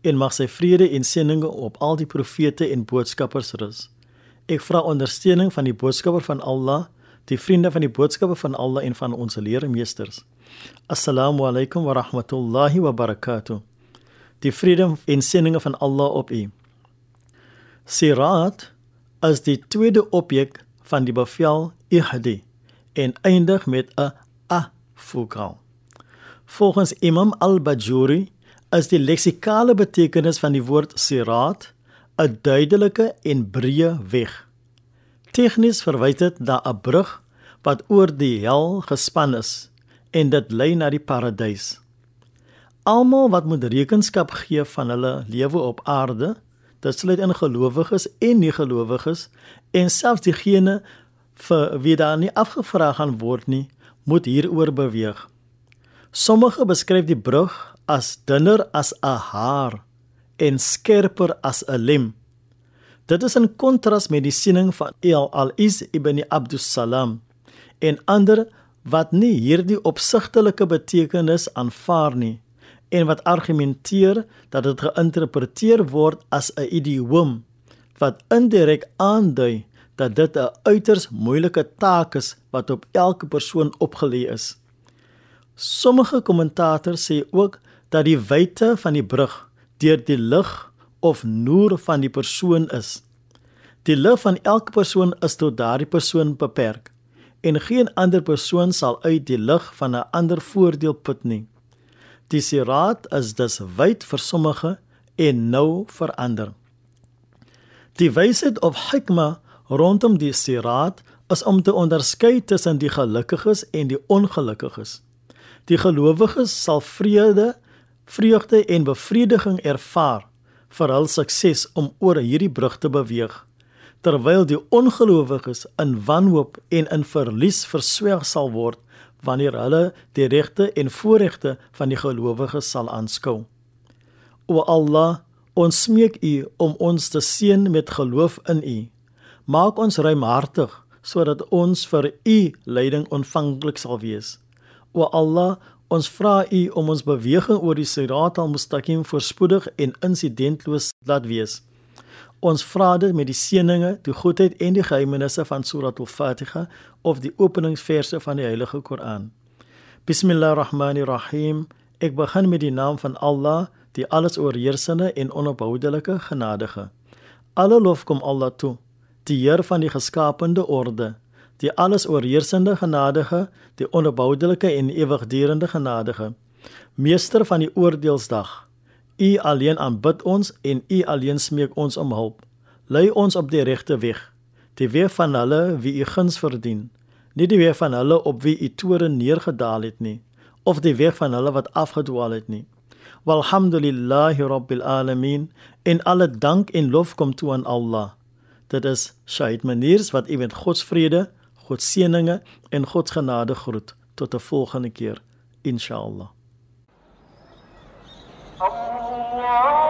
en mag sy vrede en seëninge op al die profete en boodskappers rus. Ek vra ondersteuning van die boodskapper van Allah, die vriende van die boodskapper van Allah en van ons leermeesters. Assalamu alaykum wa rahmatullahi wa barakatuh. Die vrede en seëninge van Allah op u. Sirat is die tweede objek van die bevel ihdi en eindig met 'n a vokaal. Volgens Imam al-Bajuri is die leksikale betekenis van die woord sirat 'n duidelike en breë weg. Tegnies verwys dit na 'n brug wat oor die hel gespan is en dit lei na die paradys. Almal wat moet rekenskap gee van hulle lewe op aarde, dit sluit in gelowiges en nie-gelowiges en selfs diegene vir wie daar nie afgevra gaan word nie, moet hieroor beweeg. Sommige beskryf die brug as dunner as 'n haar en skerper as 'n lem. Dit is in kontras met die siening van El Al-Is ibn Abdus Salam en ander wat nie hierdie opsigtelike betekenis aanvaar nie en wat argumenteer dat dit geïnterpreteer word as 'n idioom wat indirek aandui dat dit 'n uiters moeilike taak is wat op elke persoon opgelê is. Sommige kommentators sê ook dat die wyte van die brug deur die lig of noer van die persoon is. Die lig van elke persoon is tot daardie persoon beperk en geen ander persoon sal uit die lig van 'n ander voordeel put nie. Die sirat is dus wyd vir sommige en nou vir ander. Die wysheid of hikma rondom die sirat is om te onderskei tussen die gelukkiges en die ongelukkiges. Die gelowiges sal vrede, vreugde en bevrediging ervaar vir hul sukses om oor hierdie brug te beweeg, terwyl die ongelowiges in wanhoop en in verlies verswelg sal word wanneer hulle die regte en voorregte van die gelowiges sal aanskou. O Allah, ons smeek U om ons te seën met geloof in U. Maak ons ruimhartig sodat ons vir U leiding ontvanklik sal wees. O Allah, ons vra U om ons beweging oor die Sirat al-Mustaqim voorspoedig en insidentloos laat wees. Ons vra dit met die seëninge, die goedheid en die geheimenisse van Surat al-Fatiha of die openingsverse van die Heilige Koran. Bismillahirrahmanirrahim. Ek begin met die naam van Allah, die alles oorheersende en onophoudelike genadige. Alle lof kom Allah toe, die Heer van die geskapende orde, die alles oorheersende genadige, die onophoudelike en ewigdurende genadige, meester van die oordeelsdag. U alleen aanbid ons en U alleen smeek ons om hulp. Lei ons op die regte weg, die weg van hulle wie U guns verdien, nie die weg van hulle op wie U toorn neergedaal het nie, of die weg van hulle wat afgedwaal het nie. Walhamdulillahi rabbil alamin. En alle dank en lof kom toe aan Allah. Dit is Shaid Maniers wat u met God se vrede, God seëninge en God se genade groet tot 'n volgende keer inshallah. Allah